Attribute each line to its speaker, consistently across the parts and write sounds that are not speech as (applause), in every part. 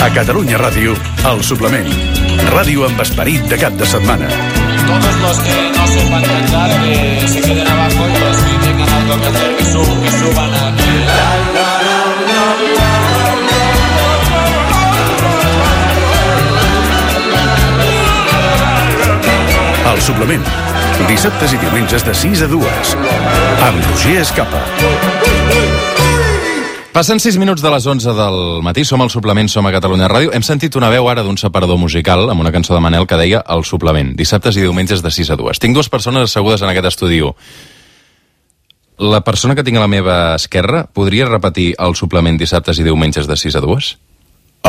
Speaker 1: A Catalunya Ràdio, el suplement. Ràdio amb esperit de cap de setmana.
Speaker 2: Todos los que no sepan cantar que se queden abajo y los que tengan algo que hacer que, sub, que suban aquí.
Speaker 1: El suplement. Dissabtes i diumenges de 6 a 2. Amb Roger Escapa.
Speaker 3: Passen 6 minuts de les 11 del matí, som al suplement, som a Catalunya Ràdio. Hem sentit una veu ara d'un separador musical amb una cançó de Manel que deia El suplement, dissabtes i diumenges de 6 a 2. Tinc dues persones assegudes en aquest estudi. La persona que tinc a la meva esquerra podria repetir el suplement dissabtes i diumenges de 6 a 2?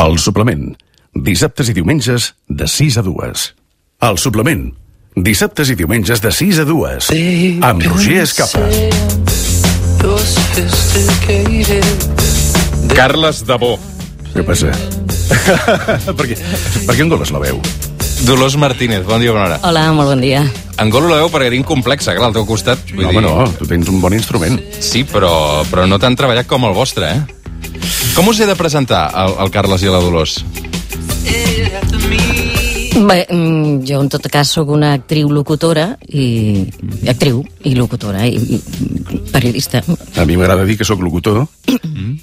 Speaker 1: El suplement. Dissabtes i diumenges de 6 a 2. El suplement. Dissabtes i diumenges de 6 a 2. Amb Roger Escapa.
Speaker 3: Carles Dabó.
Speaker 1: Què passa? (laughs) per, què, per què engoles la veu?
Speaker 3: Dolors Martínez, bon dia, bona hora.
Speaker 4: Hola, molt bon dia.
Speaker 3: Engolo la veu perquè tinc complexa, clar, al teu costat. Vull
Speaker 1: No, home, no, tu tens un bon instrument.
Speaker 3: Sí, però, però no tan treballat com el vostre, eh? Com us he de presentar, el, el Carles i la Dolors?
Speaker 4: Bé, mm, jo en tot cas sóc una actriu locutora i actriu i locutora i, i periodista.
Speaker 1: A mi m'agrada dir que sóc locutor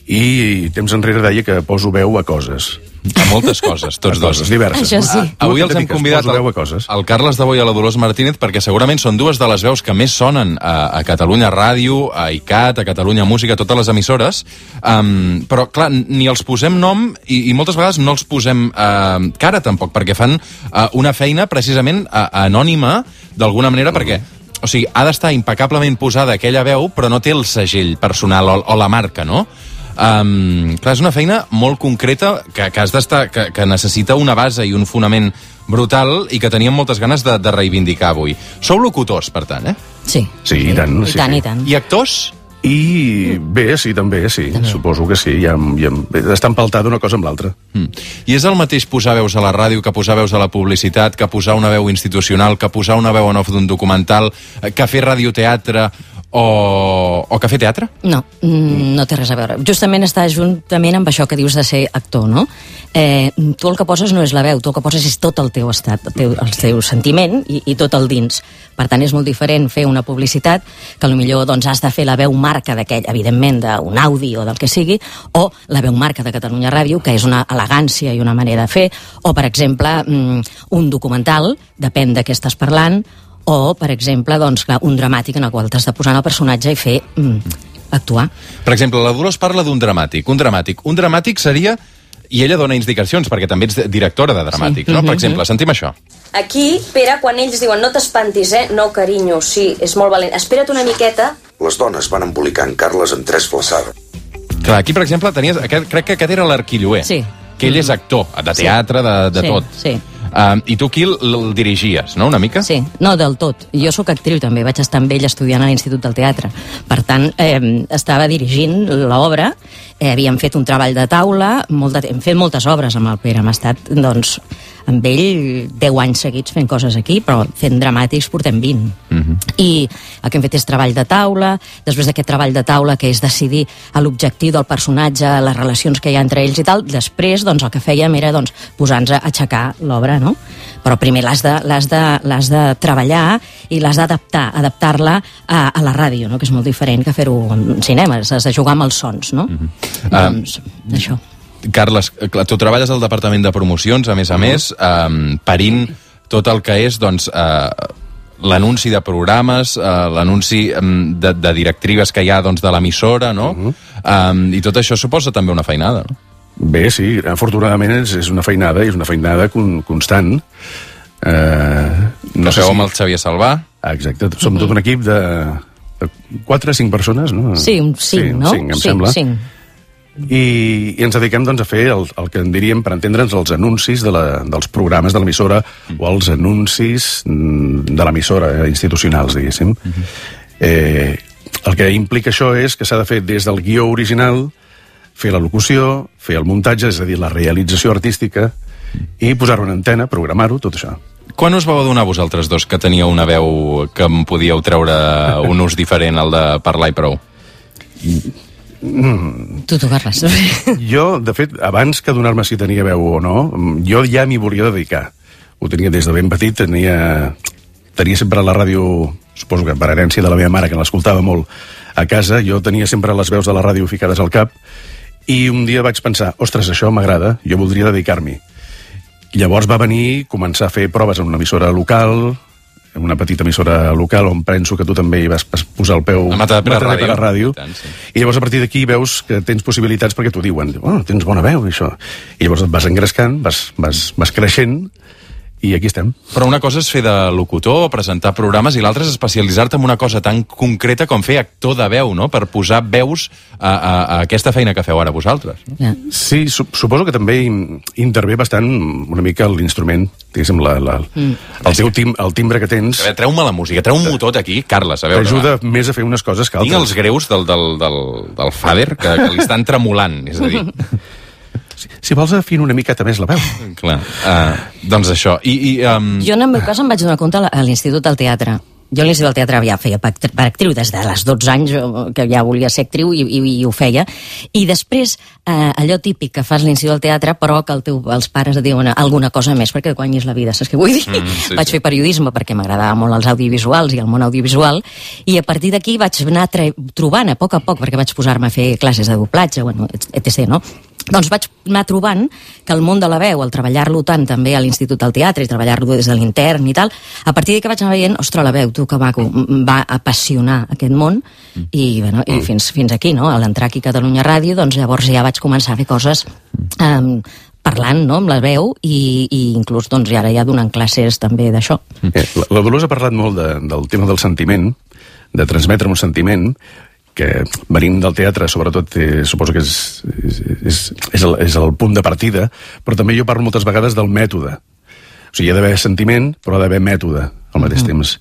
Speaker 1: i temps enrere deia que poso veu a coses.
Speaker 3: A moltes coses, tots
Speaker 1: a
Speaker 3: dos.
Speaker 1: coses diverses.
Speaker 4: Això sí.
Speaker 1: Tu
Speaker 3: Avui els hem convidat al, al Carles de i a la Dolors Martínez perquè segurament són dues de les veus que més sonen a, a Catalunya Ràdio, a ICAT, a Catalunya Música, a totes les emissores, um, però clar, ni els posem nom i, i moltes vegades no els posem uh, cara tampoc, perquè fan uh, una feina precisament uh, anònima d'alguna manera, perquè o sigui, ha d'estar impecablement posada aquella veu, però no té el segell personal o, o la marca, no? Um, clar, és una feina molt concreta que, que has d'estar que, que necessita una base i un fonament brutal i que teníem moltes ganes de, de reivindicar avui. Sou locutors, per tant, eh?
Speaker 4: Sí.
Speaker 1: Sí, i tant,
Speaker 4: I
Speaker 1: sí,
Speaker 4: tant,
Speaker 1: sí.
Speaker 4: i tant.
Speaker 3: I actors?
Speaker 1: I bé, sí, també, sí.
Speaker 4: També.
Speaker 1: Suposo que sí. Ja, ja, està empaltada una cosa amb l'altra.
Speaker 3: Mm. I és el mateix posar veus a la ràdio que posar veus a la publicitat, que posar una veu institucional, que posar una veu en off d'un documental, eh, que fer radioteatre o, o que fer teatre?
Speaker 4: No, mm, no té res a veure. Justament està juntament amb això que dius de ser actor, no? Eh, tu el que poses no és la veu, tu el que poses és tot el teu estat, el teu, el teu sentiment i, i tot el dins. Per tant, és molt diferent fer una publicitat que millor doncs, has de fer la veu marca d'aquell, evidentment, d'un Audi o del que sigui, o la veu marca de Catalunya Ràdio, que és una elegància i una manera de fer, o, per exemple, mm, un documental, depèn de què estàs parlant, o, per exemple, doncs, clar, un dramàtic en el qual t'has de posar en el personatge i fer mm, actuar.
Speaker 3: Per exemple, la Dolors parla d'un dramàtic. Un dramàtic. Un dramàtic seria... I ella dona indicacions, perquè també ets directora de dramàtic,
Speaker 4: Sí.
Speaker 3: no? Per
Speaker 4: Mhm.
Speaker 3: exemple, sentim això.
Speaker 5: Aquí, Pere, quan ells diuen no t'espantis, eh? No, carinyo, sí, és molt valent. Espera't una miqueta.
Speaker 6: Les dones van embolicar en Carles en tres flaçades.
Speaker 3: Clar, aquí, per exemple, tenies... Aquest, crec que aquest era l'Arquilloé.
Speaker 4: Sí.
Speaker 3: Que ell és actor, de teatre, de, de
Speaker 4: Sí,
Speaker 3: tot.
Speaker 4: sí.
Speaker 3: Um, I tu aquí el dirigies, no?, una mica?
Speaker 4: Sí, no, del tot. Jo sóc actriu també, vaig estar amb ell estudiant a l'Institut del Teatre. Per tant, eh, estava dirigint l'obra, eh, havíem fet un treball de taula, molt de, hem fet moltes obres amb el Pere, hem estat, doncs, amb ell 10 anys seguits fent coses aquí, però fent dramàtics portem 20.
Speaker 3: Mhm.
Speaker 4: I el que hem fet és treball de taula, després d'aquest treball de taula, que és decidir l'objectiu del personatge, les relacions que hi ha entre ells i tal, després doncs, el que fèiem era doncs, posar-nos a aixecar l'obra, no? Però primer l'has de, de, de treballar i l'has d'adaptar, adaptar-la a, a la ràdio, no? que és molt diferent que fer-ho en cinema, has de jugar amb els sons, no? Doncs, això.
Speaker 3: Carles, eh, clar, tu treballes al Departament de Promocions, a més a més, um, parint tot el que és, doncs, uh, l'anunci de programes, uh, l'anunci um, de, de directrives que hi ha doncs, de l'emissora, no? um, I tot això suposa també una feinada, no?
Speaker 1: Bé, sí, afortunadament és, és una feinada, i és una feinada con, constant. Eh,
Speaker 3: No sé, amb el Xavier Salvà.
Speaker 1: Ah, Exacte, som tot un equip de, de 4 o 5 persones, no?
Speaker 4: Sí, un cinc,
Speaker 1: sí, un
Speaker 4: no?
Speaker 1: cinc, em
Speaker 4: sí,
Speaker 1: sembla.
Speaker 4: cinc.
Speaker 1: I, I ens dediquem doncs, a fer el, el que en diríem, per entendre'ns, els anuncis de la, dels programes de l'emissora o els anuncis mm, de l'emissora, eh, institucionals, diguéssim. eh, el que implica això és que s'ha de fer des del guió original, fer la locució, fer el muntatge, és a dir, la realització artística, i posar-ho en antena, programar-ho, tot això.
Speaker 3: Quan us vau adonar vosaltres dos que teníeu una veu que em podíeu treure un ús diferent al de parlar i prou?
Speaker 4: Tu, tu, Carles. (laughs)
Speaker 1: Jo, de fet, abans que donar-me si tenia veu o no, mm, jo ja m'hi volia dedicar. Ho tenia des de ben petit, tenia, tenia sempre la ràdio, suposo que per herència de la meva mare, que l'escoltava molt a casa, jo tenia sempre les veus de la ràdio ficades al cap, i un dia vaig pensar, ostres, això m'agrada, jo voldria dedicar-m'hi. Llavors va venir començar a fer proves en una emissora local, una petita emissora local on penso que tu també hi vas posar el peu
Speaker 3: A Matadepera
Speaker 1: Matadepera
Speaker 3: Ràdio.
Speaker 1: Ràdio.
Speaker 3: I tant, sí.
Speaker 1: I llavors a partir d'aquí veus que tens possibilitats perquè t'ho diuen. Oh, tens bona veu, i això. I llavors et vas engrescant, vas, vas, vas creixent, i aquí estem.
Speaker 3: Però una cosa és fer de locutor, presentar programes, i l'altra és especialitzar-te en una cosa tan concreta com fer actor de veu, no?, per posar veus a, a, a aquesta feina que feu ara vosaltres. No?
Speaker 4: Ja.
Speaker 1: Sí, su suposo que també in- intervé bastant una mica l'instrument, diguéssim, la, la,
Speaker 4: Mm.
Speaker 1: el teu tim, el timbre que tens
Speaker 3: A veure, treu-me la música, treu un motot aquí, Carles, a veure.
Speaker 1: t'ajuda més a fer unes coses que
Speaker 3: Tinc
Speaker 1: altres.
Speaker 3: els greus del, del, del, del Fader que, que li estan tremolant, és a dir, (laughs)
Speaker 1: Si vols afina una miqueta més la veu.
Speaker 3: clar, uh, doncs això. I, i um,
Speaker 4: Jo en el meu cas em vaig donar compte a l'Institut del Teatre. Jo a l'Institut del Teatre ja feia per, actriu des de les 12 anys, que ja volia ser actriu i, i, i ho feia. I després, eh, allò típic que fas a l'Institut del Teatre, però que el teu, els pares et diuen alguna cosa més perquè guanyis la vida, saps què vull dir?
Speaker 3: Mm, sí,
Speaker 4: vaig
Speaker 3: sí.
Speaker 4: fer periodisme perquè m'agradava molt els audiovisuals i el món audiovisual, i a partir d'aquí vaig anar trobant a poc a poc, perquè vaig posar-me a fer classes de doblatge, bueno, etc., no? Doncs vaig anar trobant que el món de la veu, al treballar-lo tant també a l'Institut del Teatre i treballar-lo des de l'intern i tal, a partir d'aquí vaig anar veient, ostres, la veu, tu que maco, em va apassionar aquest món i, bueno, i fins, fins aquí, no? A l'entrar aquí a Catalunya Ràdio, doncs llavors ja vaig començar a fer coses um, parlant no, amb la veu i, i inclús doncs, ara ja donant classes també d'això.
Speaker 1: Eh, La, la Dolors ha parlat molt de, del tema del sentiment, de transmetre un sentiment, que venint del teatre, sobretot, eh, suposo que és, és, és, és, el, és el punt de partida, però també jo parlo moltes vegades del mètode. O sigui, hi ha d'haver sentiment, però ha d'haver mètode al mateix temps.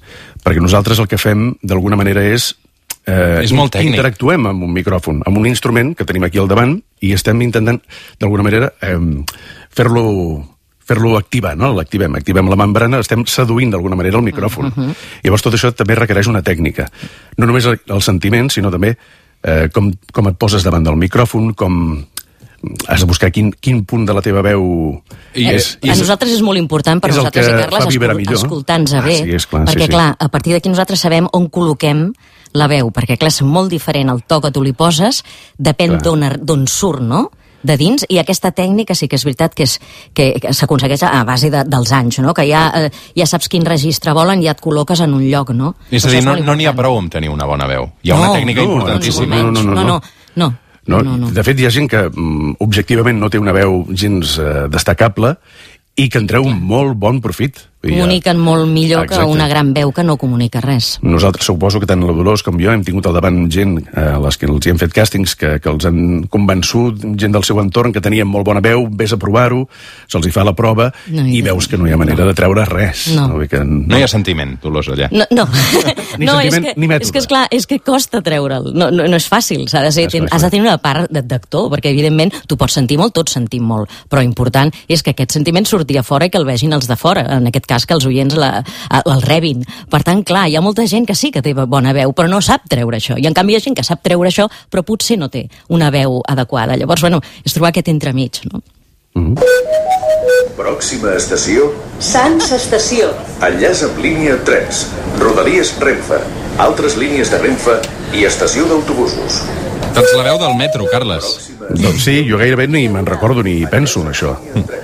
Speaker 1: Perquè nosaltres el que fem, d'alguna manera, és... Eh,
Speaker 3: És molt tècnic.
Speaker 1: Interactuem amb un micròfon, amb un instrument que tenim aquí al davant, i estem intentant, d'alguna manera, eh, fer-lo fer-lo activar, no? L'activem, activem la membrana, estem seduint d'alguna manera el micròfon. Uh -huh. Llavors tot això també requereix una tècnica. No només el, el sentiment, sinó també eh, com, com et poses davant del micròfon, com has de buscar quin, quin punt de la teva veu
Speaker 3: I
Speaker 4: Eh,
Speaker 3: és-
Speaker 4: a nosaltres és molt important per
Speaker 1: és
Speaker 4: nosaltres i Carles escol- escoltar-nos
Speaker 1: Ah,
Speaker 4: bé,
Speaker 1: sí, és clar, sí,
Speaker 4: perquè
Speaker 1: sí.
Speaker 4: clar, a partir d'aquí nosaltres sabem on col·loquem la veu, perquè clar, és molt diferent el to que tu li poses, depèn d'on surt, no?, de dins, i aquesta tècnica sí que és veritat que, és, que, que s'aconsegueix a base de, dels anys, no? que ja, eh, ja saps quin registre volen i ja et col·loques en un lloc, no?
Speaker 3: és a dir, no
Speaker 4: molt
Speaker 3: no n'hi ha prou amb tenir una bona veu. Hi ha una
Speaker 4: No,
Speaker 3: tècnica
Speaker 1: no,
Speaker 3: importantíssima.
Speaker 1: no, no, no,
Speaker 4: no, no, no,
Speaker 1: No,
Speaker 4: no, no.
Speaker 1: De fet, hi ha gent que mm, objectivament no té una veu gens eh, destacable i que en treu un molt bon profit.
Speaker 4: Comuniquen molt millor
Speaker 1: Exacte.
Speaker 4: que una gran veu que no comunica res.
Speaker 1: Nosaltres suposo que tant la Dolors com jo hem tingut al davant gent eh, a les que els hi hem fet càstings que, que els han convençut, gent del seu entorn que tenien molt bona veu, vés a provar-ho, se'ls hi fa la prova
Speaker 4: No,
Speaker 1: i
Speaker 4: i-
Speaker 1: veus que no hi ha manera de treure res.
Speaker 4: No.
Speaker 1: Dir Que,
Speaker 3: No hi ha sentiment, Dolors, allà.
Speaker 4: No, no. (laughs) (laughs)
Speaker 1: Ni
Speaker 4: no és, que,
Speaker 1: ni mètode.
Speaker 4: és que, esclar, és que costa treure'l. No, no, no és fàcil. S'ha de ser,
Speaker 1: És
Speaker 4: ten, has de tenir una part de- d'actor, perquè, evidentment, tu pots sentir molt, tots sentim molt, però important és que aquest sentiment surti a fora i que el vegin els de fora. En aquest cas, que els oients la, el rebin. Per tant, clar, hi ha molta gent que sí que té bona veu, però no sap treure això. I, en canvi, hi ha gent que sap treure això, però potser no té una veu adequada. Llavors, bueno, és trobar aquest entremig, no?
Speaker 6: Pròxima estació,
Speaker 5: Sants Estació.
Speaker 6: enllaç amb línia 3, Rodalies Renfe, altres línies de Renfe i estació d'autobusos.
Speaker 3: Doncs la veu del metro, Carles.
Speaker 1: Doncs sí, jo gairebé ni me'n recordo ni penso en això.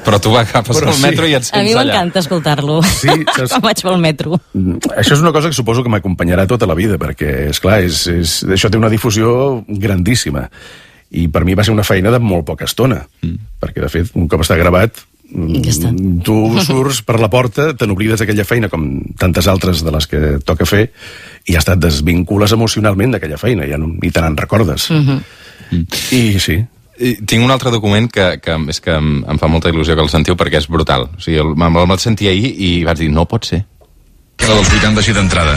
Speaker 3: Però tu agafes
Speaker 1: Però
Speaker 3: el
Speaker 1: sí.
Speaker 3: metro i et
Speaker 4: A
Speaker 3: sents
Speaker 4: mi
Speaker 3: allà.
Speaker 4: m'encanta escoltar-lo.
Speaker 1: Sí, (laughs) saps-
Speaker 4: Quan vaig pel metro.
Speaker 1: Mm, Això és una cosa que suposo que m'acompanyarà tota la vida, perquè, és clar, és, és, això té una difusió grandíssima. I per mi va ser una feina de molt poca estona, mm. perquè, de fet, un cop està gravat, mm, tu surts per la porta, te n'oblides d'aquella feina, com tantes altres de les que toca fer, i ja està, et desvincules emocionalment d'aquella feina, ja no, ni te n'en recordes. Mm -hmm. I sí,
Speaker 3: I tinc un altre document que, que és que em, em fa molta il·lusió que el sentiu perquè és brutal. O sigui, el, me'l vaig sentir ahir i vaig dir, no pot ser.
Speaker 7: que dels 80 així d'entrada.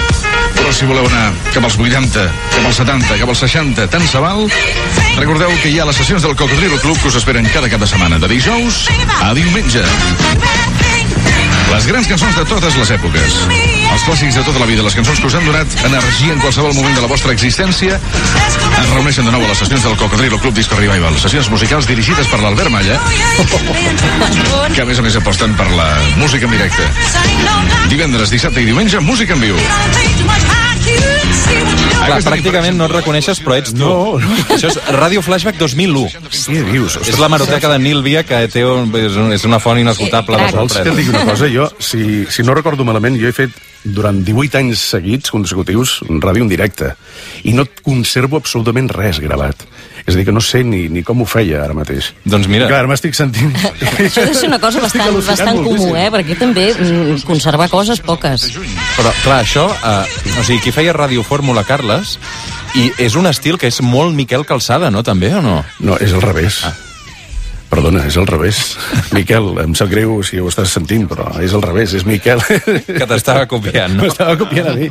Speaker 7: Però si voleu anar cap als 80, cap als 70, cap als 60, tant se val, recordeu que hi ha les sessions del Cocodrilo Club que us esperen cada cap de setmana, de dijous a diumenge. Les grans cançons de totes les èpoques. Els clàssics de tota la vida, les cançons que us han donat energia en qualsevol moment de la vostra existència, es reuneixen de nou a les sessions del Cocodrilo Club Disco Revival. Sessions musicals dirigides per l'Albert Malla, que a més a més aposten per la música en directe. Divendres, dissabte i diumenge, música en viu.
Speaker 3: Clar, pràcticament no et reconeixes, però ets tu.
Speaker 1: No, no.
Speaker 3: Això és Ràdio Flashback 2001.
Speaker 1: Què dius?
Speaker 3: És la maroteca de Nil Via, que té un, és, un, una font inesgotable.
Speaker 4: Eh,
Speaker 3: de
Speaker 4: crac.
Speaker 1: Vols que et digui una cosa? Jo, si, si no recordo malament, jo he fet durant 18 anys seguits, consecutius, ràdio en directe. I no conservo absolutament res gravat. És a dir, que no sé ni, ni com ho feia ara mateix.
Speaker 3: Doncs mira.
Speaker 1: Clar, ara m'estic sentint... (laughs)
Speaker 4: Això deu ser una cosa bastant, bastant comú,
Speaker 1: moltíssim.
Speaker 4: eh? Perquè també mm, conservar coses poques.
Speaker 3: Però, clar, això... Eh, o sigui, qui feia Ràdio Fórmula, Carles, i és un estil que és molt Miquel Calçada, no, també, o no?
Speaker 1: No, és al revés. Ah. Perdona, és al revés. Miquel, em sap greu si ho estàs sentint, però és al revés, és Miquel.
Speaker 3: Que t'estava copiant, no?
Speaker 1: M'estava copiant a mi.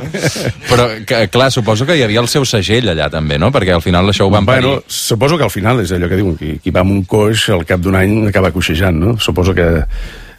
Speaker 3: Però, que, clar, suposo que hi havia el seu segell allà, també, no? Perquè al final això ho van parir.
Speaker 1: Bueno, suposo que al final és allò que diuen, qui, qui va amb un coix al cap d'un any acaba coixejant, no? Suposo que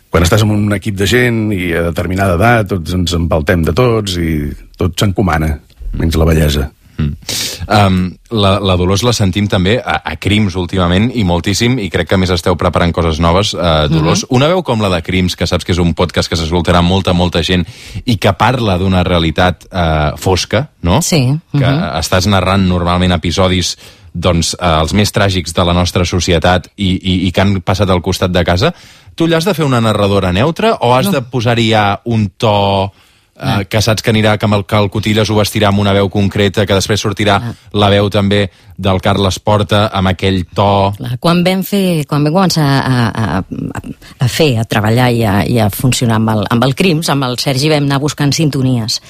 Speaker 1: quan estàs amb un equip de gent i a determinada edat tots ens empaltem de tots i tot s'encomana, menys la bellesa.
Speaker 3: Mm. Um, la, la Dolors la sentim també a, a Crims últimament i moltíssim i crec que a més esteu preparant coses noves uh, Dolors,
Speaker 4: Mhm.
Speaker 3: una veu com la de Crims que saps que és un podcast que s'escoltarà molta, molta gent i que parla d'una realitat uh, fosca, no?
Speaker 4: Sí,
Speaker 3: que
Speaker 4: mhm.
Speaker 3: estàs narrant normalment episodis doncs, eh, els més tràgics de la nostra societat i, i, i que han passat al costat de casa, tu allà has de fer una narradora neutra o has no. de posar-hi ja un to eh, que saps que anirà, que, amb el, Cotilles ho vestirà amb una veu concreta, que després sortirà la veu també del Carles Porta amb aquell to...
Speaker 4: Clar, quan vam, fer, quan vam començar a, a, a, a fer, a treballar i a, i a funcionar amb el, amb el Crims, amb el Sergi vam anar buscant sintonies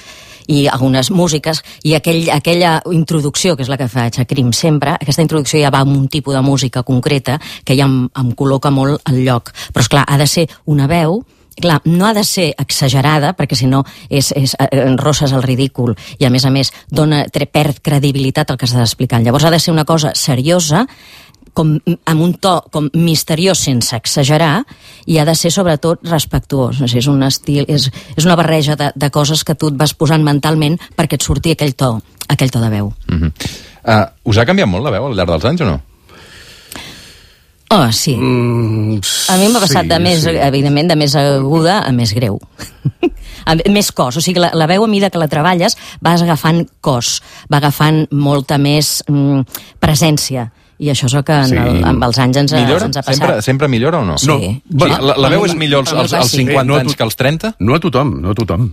Speaker 4: i algunes músiques, i aquell, aquella introducció, que és la que faig a Crim sempre, aquesta introducció ja va amb un tipus de música concreta que ja em, em col·loca molt al lloc. Però, és clar ha de ser una veu Clar, no ha de ser exagerada, perquè si no és, és, eh, rosses el ridícul i, a més a més, dona, perd credibilitat al que estàs explicant. Llavors ha de ser una cosa seriosa, com, amb un to com misteriós sense exagerar i ha de ser sobretot respectuós. És un estil, és, és una barreja de, de coses que tu et vas posant mentalment perquè et surti aquell to, aquell to de veu.
Speaker 3: Mm -hmm. uh, us ha canviat molt la veu al llarg dels anys o no?
Speaker 4: Oh, sí.
Speaker 1: Mm,
Speaker 4: A mi m'ha passat
Speaker 1: sí,
Speaker 4: de més,
Speaker 1: sí.
Speaker 4: evidentment, de més aguda a més greu. (laughs) a més cos, o sigui, la, la veu a mida que la treballes vas agafant cos, va agafant molta més mm, presència. I això és el que en
Speaker 1: Sí.
Speaker 4: el, amb els anys ens,
Speaker 3: Millora?
Speaker 4: ens ha passat.
Speaker 3: Sempre, sempre millora o no?
Speaker 4: Sí.
Speaker 1: No, bueno,
Speaker 3: la, la veu és millor als, als, als
Speaker 4: sí.
Speaker 3: 50
Speaker 1: Eh, no a
Speaker 3: anys
Speaker 1: tu-
Speaker 3: que als 30?
Speaker 1: No a tothom, no a tothom.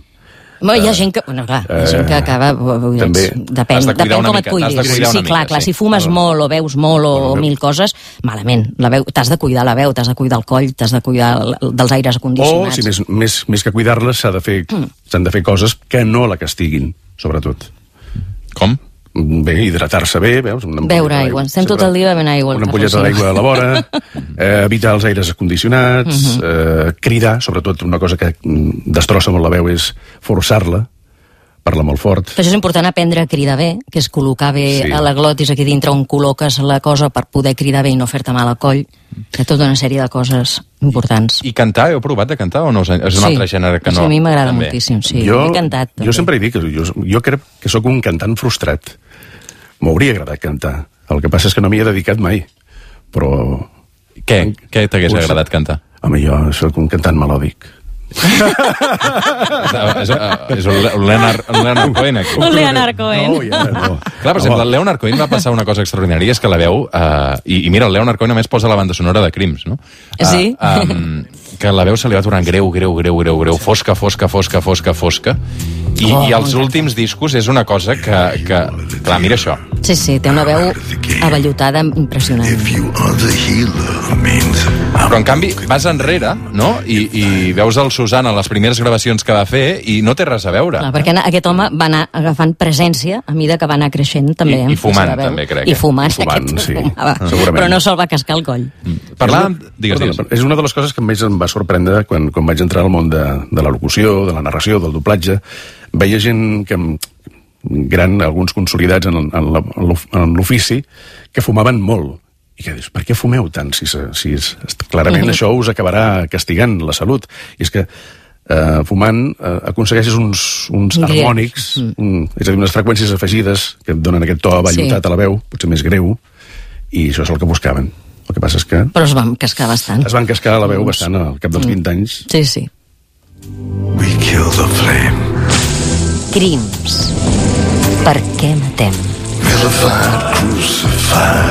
Speaker 4: Bueno, hi ha gent que, bueno, clar, hi ha gent que
Speaker 1: Eh,
Speaker 4: acaba... Dir,
Speaker 1: també.
Speaker 4: Depèn,
Speaker 3: de
Speaker 4: depèn com
Speaker 3: mica,
Speaker 4: et cuidis. sí,
Speaker 3: una
Speaker 4: clar,
Speaker 3: mica,
Speaker 4: clar,
Speaker 3: sí.
Speaker 4: si fumes molt o veus molt o,
Speaker 1: Bueno,
Speaker 4: o mil coses, malament. La veu, t'has de cuidar la veu, t'has de cuidar el coll, t'has de cuidar el- dels aires
Speaker 1: O,
Speaker 4: acondicionats.
Speaker 1: si més, més, més que cuidar-les, s'ha de fer,
Speaker 4: Mm.
Speaker 1: s'han de fer coses que no la castiguin, sobretot.
Speaker 3: Com?
Speaker 1: Bé, hidratar-se bé, veus? Una
Speaker 4: Beure aigua. Estem
Speaker 1: Sempre
Speaker 4: tot el dia bevent aigua,
Speaker 1: Una ampolleta d'aigua a la vora, (laughs) eh, evitar els aires acondicionats,
Speaker 4: Mhm.
Speaker 1: eh, cridar, sobretot una cosa que mm, destrossa molt la veu és forçar-la, parlar molt fort.
Speaker 4: Per això és important aprendre a cridar bé, que és col·locar bé
Speaker 1: Sí.
Speaker 4: a la glotis aquí dintre on col·loques la cosa per poder cridar bé i no fer-te mal al coll. Hi ha tota una sèrie de coses importants.
Speaker 3: I cantar, heu provat de cantar o no? És un
Speaker 4: Sí.
Speaker 3: altre gènere que no?
Speaker 4: Sí, a mi m'agrada moltíssim, sí.
Speaker 1: jo,
Speaker 4: He cantat.
Speaker 1: jo
Speaker 4: també.
Speaker 1: sempre he dit que jo, jo crec que sóc un cantant frustrat. M'hauria agradat cantar. El que passa és que no m'hi he dedicat mai. Però,
Speaker 3: Què? Què t'hagués
Speaker 1: Potser-
Speaker 3: agradat cantar?
Speaker 1: home, jo sóc un cantant melòdic. (laughs)
Speaker 3: és, és un Le- un Leonard, un Leonard Cohen, aquí.
Speaker 4: Un Leonard Cohen.
Speaker 1: No, ja, no.
Speaker 3: Clar, per exemple, el Leonard Cohen va passar una cosa extraordinària, és que la veu... Uh, i, I mira, el Leonard Cohen a més posa la banda sonora de Crims, no?
Speaker 4: Sí.
Speaker 3: Uh, um, que la veu se li va tornant greu, greu, greu, greu, greu, fosca, fosca, fosca, fosca, fosca. I,
Speaker 4: Oh,
Speaker 3: i els últims discos és una cosa que... que clar, mira això.
Speaker 4: Sí, sí, té una veu avellotada impressionant.
Speaker 3: Però, en canvi, vas enrere, no? I, i veus el Susana, les primeres gravacions que va fer, i no té res a veure.
Speaker 4: Clar, perquè aquest home va anar agafant presència a mida que va anar creixent també.
Speaker 3: I- i
Speaker 4: la
Speaker 3: fumant, també, crec,
Speaker 4: I
Speaker 3: eh?
Speaker 4: fumant,
Speaker 1: I fumant,
Speaker 4: aquest
Speaker 1: sí,
Speaker 4: fumava.
Speaker 1: segurament.
Speaker 4: Però no se'l va cascar el coll.
Speaker 3: Parlàvem... Digues,
Speaker 1: Perdona,
Speaker 3: digues.
Speaker 1: És una de les coses que més em va sorprendre quan, quan vaig entrar al món de, de la locució, de la narració, del doblatge. Veia gent que, gran, alguns consolidats en, en l'ofici, que fumaven molt. I que dius, per què fumeu tant? Si, si és, clarament això us acabarà castigant la salut. I és que eh, fumant, eh, aconsegueixes uns, uns
Speaker 4: Greu.
Speaker 1: harmònics, un, és a dir, unes freqüències afegides que et donen aquest to avallotat
Speaker 4: Sí.
Speaker 1: a la veu, potser més greu, i això és el que buscaven. El que passa és que
Speaker 4: Però es van cascar bastant.
Speaker 1: es van cascar la veu bastant al cap dels
Speaker 4: Mm.
Speaker 1: 20 anys.
Speaker 4: Sí, sí.
Speaker 8: We kill the flame.
Speaker 4: Crims. Per què matem?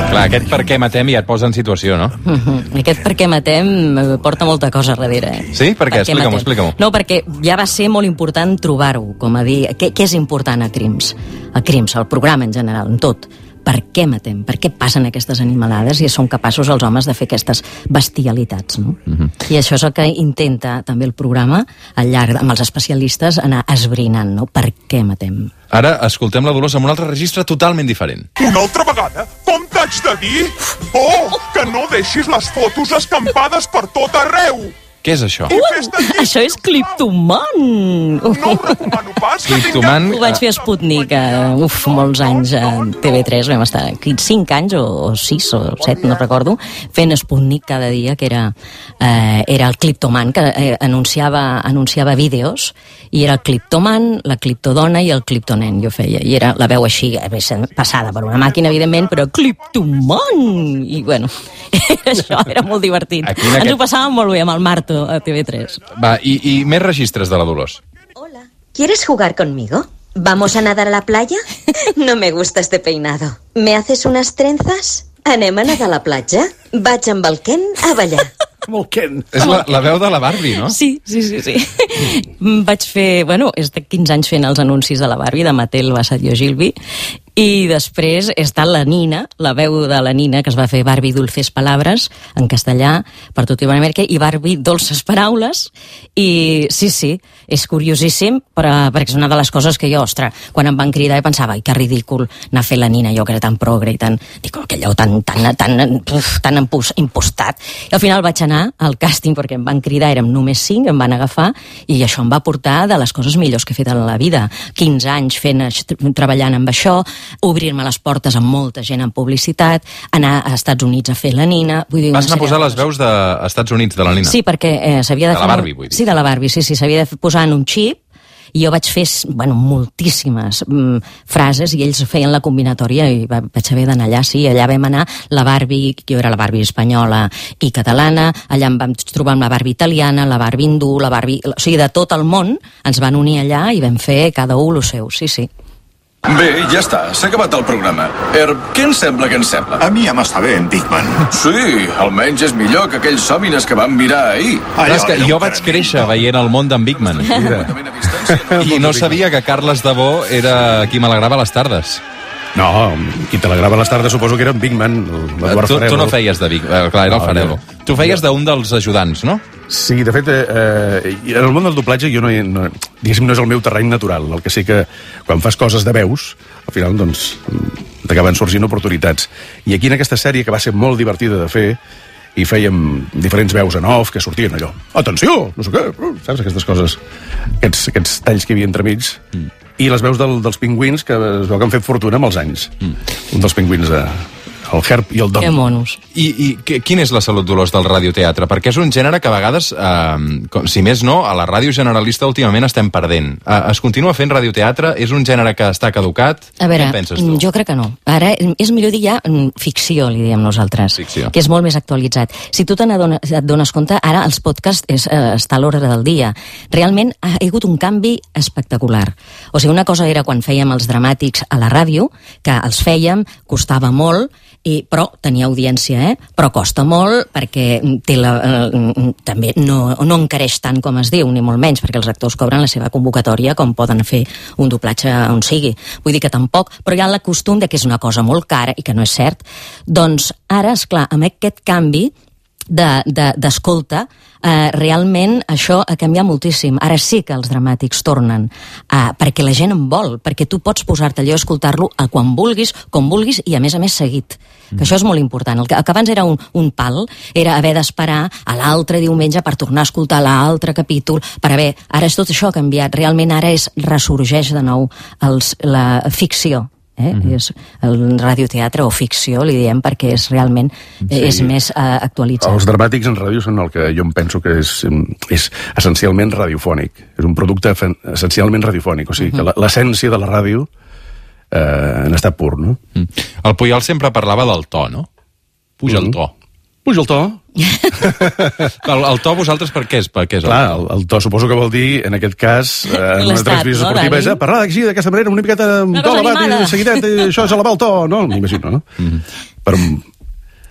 Speaker 3: Clar, aquest per què matem ja et posa en situació, no?
Speaker 4: Mhm. Aquest per què matem eh, porta molta cosa darrere. Eh?
Speaker 3: Sí? Per què? Explica-m'ho,
Speaker 4: matem?
Speaker 3: explica-m'ho.
Speaker 4: No, perquè ja va ser molt important trobar-ho, com a dir, què, què és important a Crims? A Crims, al programa en general, en tot. Per què matem? Per què passen aquestes animalades i són capaços els homes de fer aquestes bestialitats, no?
Speaker 3: Mhm.
Speaker 4: I això és el que intenta també el programa al llarg, amb els especialistes, anar esbrinant, no? Per què matem?
Speaker 3: Ara escoltem la Dolors amb un altre registre totalment diferent.
Speaker 9: Una altra vegada? Com t'haig de dir? Oh, que no deixis les fotos escampades per tot arreu!
Speaker 3: Què és això?
Speaker 9: Llistos,
Speaker 4: Això és Cliptoman!
Speaker 9: No ho recomano pas.
Speaker 3: Cliptoman,
Speaker 4: Ho vaig fer a Sputnik, eh, uf, molts anys a TV3, vam estar aquí 5 anys o, o 6 o 7, no recordo, fent Sputnik cada dia, que era, eh, era el Cliptoman, que eh, anunciava, anunciava vídeos, i era el Cliptoman, la Cliptodona i el Cliptonen, jo feia, i era la veu així, eh, passada per una màquina, evidentment, però Cliptoman! I bueno, (laughs) això era molt divertit.
Speaker 3: Aquí en
Speaker 4: Ens
Speaker 3: aquest-
Speaker 4: ho passàvem molt bé amb el Marto a TV3.
Speaker 3: Va, i, i més registres de la Dolors.
Speaker 10: Hola. ¿Quieres jugar conmigo? ¿Vamos a nadar a la playa? (laughs) No me gusta este peinado. ¿Me haces unes trenzas? Anem a nadar a la platja? Vaig amb el Ken a ballar. (laughs)
Speaker 1: Molt Ken.
Speaker 3: És la, la veu de la Barbie, no?
Speaker 4: Sí, sí, sí, sí. (laughs) Vaig fer, bueno, he estat 15 anys fent els anuncis de la Barbie, de Mattel Bassadio Gilby, i després està la Nina, la veu de la Nina, que es va fer Barbie Dulces Palabres, en castellà, per tot Iberoamèrica, i Barbie Dolces Paraules, i sí, sí, és curiosíssim, però, perquè és una de les coses que jo, ostres, quan em van cridar i pensava, ai, que ridícul anar a fer la Nina, jo que era tan progre i tan, dic, aquell lleu tan, tan, tan, uf, tan impos- impostat. I al final vaig anar al càsting perquè em van cridar, érem només 5, em van agafar, i això em va portar de les coses millors que he fet en la vida. 15 anys fent, treballant amb això, obrir-me les portes amb molta gent en publicitat, anar a Estats Units a fer la Nina... Vull dir,
Speaker 3: Vas anar a posar
Speaker 4: de
Speaker 3: les veus dels Estats Units, de la Nina.
Speaker 4: Sí, perquè eh, s'havia de,
Speaker 3: De la
Speaker 4: fer...
Speaker 3: Barbie, vull dir.
Speaker 4: Sí, de la Barbie, sí, sí, s'havia de posar en un xip i jo vaig fer bueno, moltíssimes mm, frases i ells feien la combinatòria i va, vaig haver d'anar allà, sí, allà vam anar la Barbie, jo era la Barbie espanyola i catalana, allà em vam trobar amb la Barbie italiana, la Barbie hindú, la Barbie... O sigui, de tot el món ens van unir allà i vam fer cada un el seu, sí, sí.
Speaker 6: Bé, ja està, s'ha acabat el programa. Herb, què ens sembla que ens sembla?
Speaker 8: A mi ja m'està bé, en Bigman.
Speaker 6: Sí, almenys és millor que aquells sòmines que vam mirar ahir.
Speaker 3: Clar, és que jo vaig créixer veient el món d'en Bigman.
Speaker 6: Completament a distància.
Speaker 3: I no sabia que Carles Dabó era qui m'alegrava les tardes.
Speaker 1: No, qui telegrava les tardes suposo que era en Big Man, l'Eduard
Speaker 3: Tu,
Speaker 1: Farelo.
Speaker 3: tu no feies de Big... Eh, clar, era el
Speaker 1: No,
Speaker 3: Farelo. Tu feies d'un dels ajudants, no?
Speaker 1: Sí, de fet, eh, eh, en el món del doblatge jo no, no, diguéssim, no és el meu terreny natural. El que sé que quan fas coses de veus, al final, doncs, mm, t'acaben sorgint oportunitats. I aquí en aquesta sèrie, que va ser molt divertida de fer, i fèiem diferents veus en off que sortien allò. Atenció! No sé què, uh, saps? Aquestes coses, aquests, aquests talls que hi havia entremig. Mm. I les veus del, dels pingüins, que es veu que han fet fortuna amb els anys. Mm. Un dels pingüins, eh, el Herb i el Dom.
Speaker 4: Que monos.
Speaker 3: I, i qui- quin és la salut, Dolors, del radioteatre? Perquè és un gènere que a vegades, eh, com, si més no, a la ràdio generalista últimament estem perdent. Eh, es continua fent radioteatre? És un gènere que està caducat?
Speaker 4: A veure,
Speaker 3: Què en penses tu?
Speaker 4: jo crec que no. Ara és millor dir ja mm, ficció, li diem nosaltres,
Speaker 3: Ficció.
Speaker 4: que és molt més actualitzat. Si tu te et dones compte, ara els podcasts és, eh, està a l'hora del dia. Realment ha hagut un canvi espectacular. O sigui, una cosa era quan fèiem els dramàtics a la ràdio, que els fèiem, costava molt, i, però tenia audiència, eh? però costa molt perquè té la, eh, també no, no encareix tant com es diu, ni molt menys, perquè els actors cobren la seva convocatòria com poden fer un doblatge on sigui. Vull dir que tampoc, però hi ha la costum de que és una cosa molt cara i que no és cert. Doncs ara, és clar, amb aquest canvi d'escolta, de, d'escolta, eh, realment això ha canviat moltíssim. Ara sí que els dramàtics tornen, eh, perquè la gent en vol, perquè tu pots posar-te allò a escoltar-lo a quan vulguis, com vulguis, i a més a més seguit. Que això és molt important. El que, el que abans era un, un pal, era haver d'esperar a l'altre diumenge per tornar a escoltar l'altre capítol, per haver... Ara és tot això ha canviat. Realment ara és ressorgeix de nou els, la ficció Eh?
Speaker 1: Mhm.
Speaker 4: és el radioteatre o ficció, li diem, perquè és realment eh, és més eh, actualitzat.
Speaker 1: Els dramàtics en ràdio són el que jo em penso que és, és essencialment radiofònic. És un producte essencialment radiofònic. O sigui, que la- l'essència de la ràdio eh, en estat pur, no?
Speaker 3: Mm. El Puyol sempre parlava del to, no? Puja el to.
Speaker 1: Puja el to. (laughs)
Speaker 3: El, el to vosaltres per què és? Per què és el
Speaker 1: Clar, el, el to suposo que vol dir, en aquest cas, (laughs) eh, en una transmissió
Speaker 4: no,
Speaker 1: esportiva, és eh, parlar així, d'aquesta manera, una miqueta amb to elevat i seguidet, i això és elevar el to, no? M'imagino, no?
Speaker 3: Mm-hmm.
Speaker 1: Per,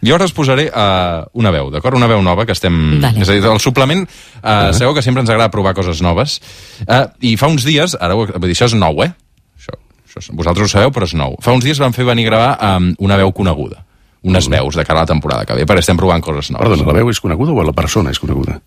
Speaker 3: Jo ara us posaré uh, una veu, d'acord? Una veu nova que estem...
Speaker 4: Vale.
Speaker 3: És a dir, el suplement, uh, sabeu que sempre ens agrada provar coses noves. Uh, I fa uns dies, ara ho- vull dir, això és nou, eh? Això, això, és- vosaltres ho sabeu, però és nou. Fa uns dies vam fer venir a gravar um, una veu coneguda. Unes veus de cara a la temporada que ve, perquè estem provant coses noves.
Speaker 1: perdona, la veu és coneguda o la persona és coneguda?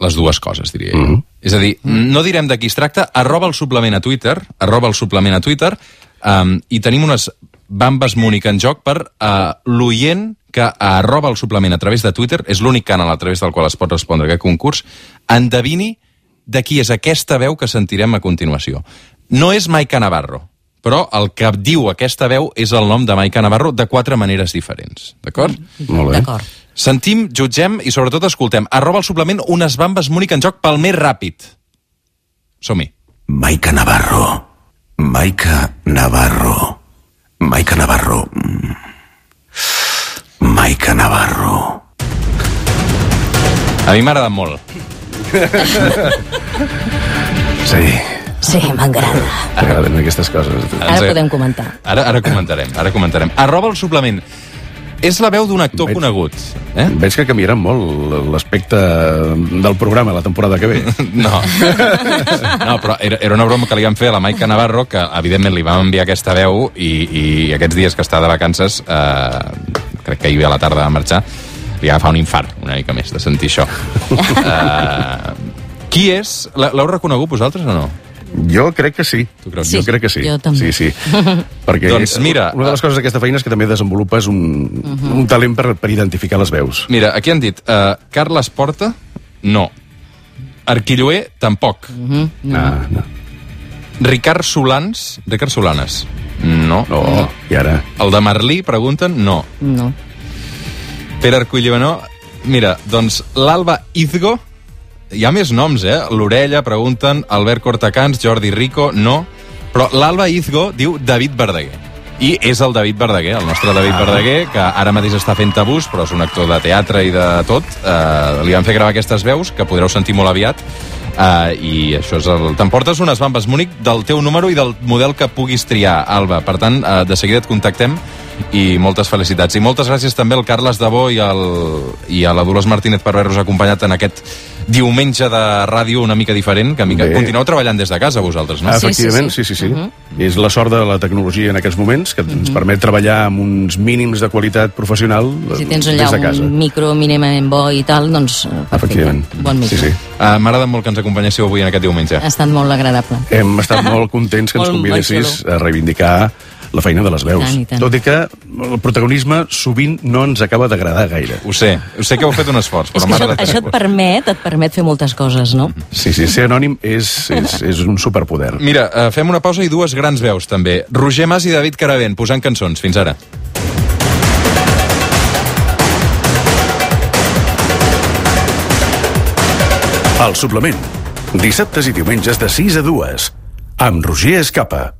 Speaker 3: les dues coses, diria jo.
Speaker 1: Mhm.
Speaker 3: És a dir, no direm de qui es tracta, arroba el suplement a Twitter, arroba el suplement a Twitter, um, i tenim unes bambes Múnich en joc per uh, l'oient que arroba el suplement a través de Twitter, és l'únic canal a través del qual es pot respondre aquest concurs, endevini de qui és aquesta veu que sentirem a continuació. No és Maica Navarro, però el que diu aquesta veu és el nom de Maica Navarro de quatre maneres diferents, d'acord?
Speaker 1: Molt bé.
Speaker 4: D'acord.
Speaker 3: Sentim, jutgem i sobretot escoltem. Arroba el suplement unes bambes Múnich en joc pel més ràpid. Som-hi.
Speaker 8: Maica Navarro. Maica Navarro. Maica Navarro. Mm. Maica Navarro.
Speaker 3: A mi m'ha agradat molt.
Speaker 1: Sí,
Speaker 4: Sí, m'agrada.
Speaker 1: t'agraden aquestes coses.
Speaker 4: Ara
Speaker 3: Ens-
Speaker 4: podem comentar.
Speaker 3: Ara, ara comentarem, ara comentarem. Arroba el suplement. És la veu d'un actor
Speaker 1: Veig-
Speaker 3: conegut. Eh?
Speaker 1: Veig que canviarà molt l'aspecte del programa la temporada que ve. (laughs)
Speaker 3: No. no, però era, era una broma que li vam fer a la Maica Navarro, que evidentment li vam enviar aquesta veu i, i aquests dies que està de vacances, eh, crec que ahir a la tarda va marxar, li va agafar un infart una mica més de sentir això. (laughs) eh, qui és? L'heu reconegut vosaltres o no?
Speaker 1: Jo crec que sí.
Speaker 3: Tu creus?
Speaker 1: Jo
Speaker 4: Sí,
Speaker 1: crec que sí.
Speaker 4: jo també.
Speaker 1: Sí, sí. (laughs) Perquè
Speaker 3: Doncs mira,
Speaker 1: una de les coses d'aquesta feina és que també desenvolupes un, un talent per, per identificar les veus.
Speaker 3: Mira, aquí han dit uh, Carles Porta, no. Arquilloé, tampoc.
Speaker 4: Mhm.
Speaker 1: Ah, no.
Speaker 3: Ricard Solans, Ricard Solanes, no.
Speaker 1: No, i ara...
Speaker 3: El de Merlí, pregunten, no.
Speaker 4: No.
Speaker 3: Pere Arquilloé, no. Mira, doncs l'Alba Izgo, hi ha més noms, eh? L'Orella, pregunten, Albert Cortacans, Jordi Rico, no. Però l'Alba Izgo diu David Verdaguer. I és el David Verdaguer, el nostre David ah. Verdaguer, que ara mateix està fent tabús, però és un actor de teatre i de tot. Uh, li van fer gravar aquestes veus, que podreu sentir molt aviat. Uh, I això és el... T'emportes unes bambes Múnich del teu número i del model que puguis triar, Alba. Per tant, uh, de seguida et contactem i moltes felicitats. I moltes gràcies també al Carles Dabó i, al, i a la Dolors Martínez per haver-nos acompanyat en aquest diumenge de ràdio una mica diferent, que mica...
Speaker 1: Bé.
Speaker 3: continueu treballant des de casa vosaltres, no?
Speaker 1: Ah,
Speaker 4: Sí,
Speaker 1: efectivament,
Speaker 4: sí,
Speaker 1: sí,
Speaker 4: sí.
Speaker 1: sí. sí, És la sort de la tecnologia en aquests moments, que ens permet treballar amb uns mínims de qualitat professional
Speaker 4: Si tens
Speaker 1: des
Speaker 4: allà
Speaker 1: de casa.
Speaker 4: un micro mínimament bo i tal, doncs eh, perfecte.
Speaker 1: Efectivament.
Speaker 4: Bon micro.
Speaker 1: Sí, sí.
Speaker 3: Uh, M'agrada molt que ens acompanyéssiu avui en aquest diumenge.
Speaker 4: Ha estat molt agradable.
Speaker 1: Hem estat molt contents que ens convidessis a reivindicar la feina de les veus.
Speaker 4: Tant i tant.
Speaker 1: Tot i que el protagonisme sovint no ens acaba d'agradar gaire.
Speaker 3: Ho sé, ho sé que heu fet un esforç,
Speaker 4: És
Speaker 3: però
Speaker 4: que això, això et permet, et permet fer moltes coses, no?
Speaker 1: Sí, sí, ser anònim és, és, és un superpoder. (laughs)
Speaker 3: Mira, uh, fem una pausa i dues grans veus, també. Roger Mas i David Caravent, posant cançons. Fins ara.
Speaker 1: El suplement. Dissabtes i diumenges de 6 a 2. Amb Roger Escapa.